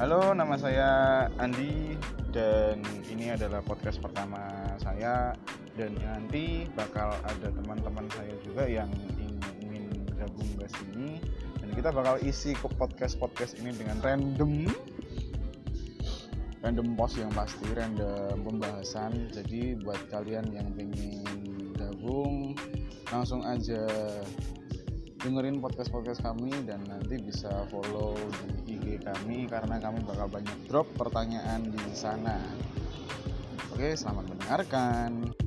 Halo, nama saya Andi dan ini adalah podcast pertama saya. Dan nanti bakal ada teman-teman saya juga yang ingin gabung ke sini. Dan kita bakal isi ke podcast-podcast ini dengan random. Random post yang pasti random pembahasan. Jadi buat kalian yang ingin gabung langsung aja dengerin podcast-podcast kami dan nanti bisa follow di kami karena kami bakal banyak drop pertanyaan di sana. Oke, selamat mendengarkan.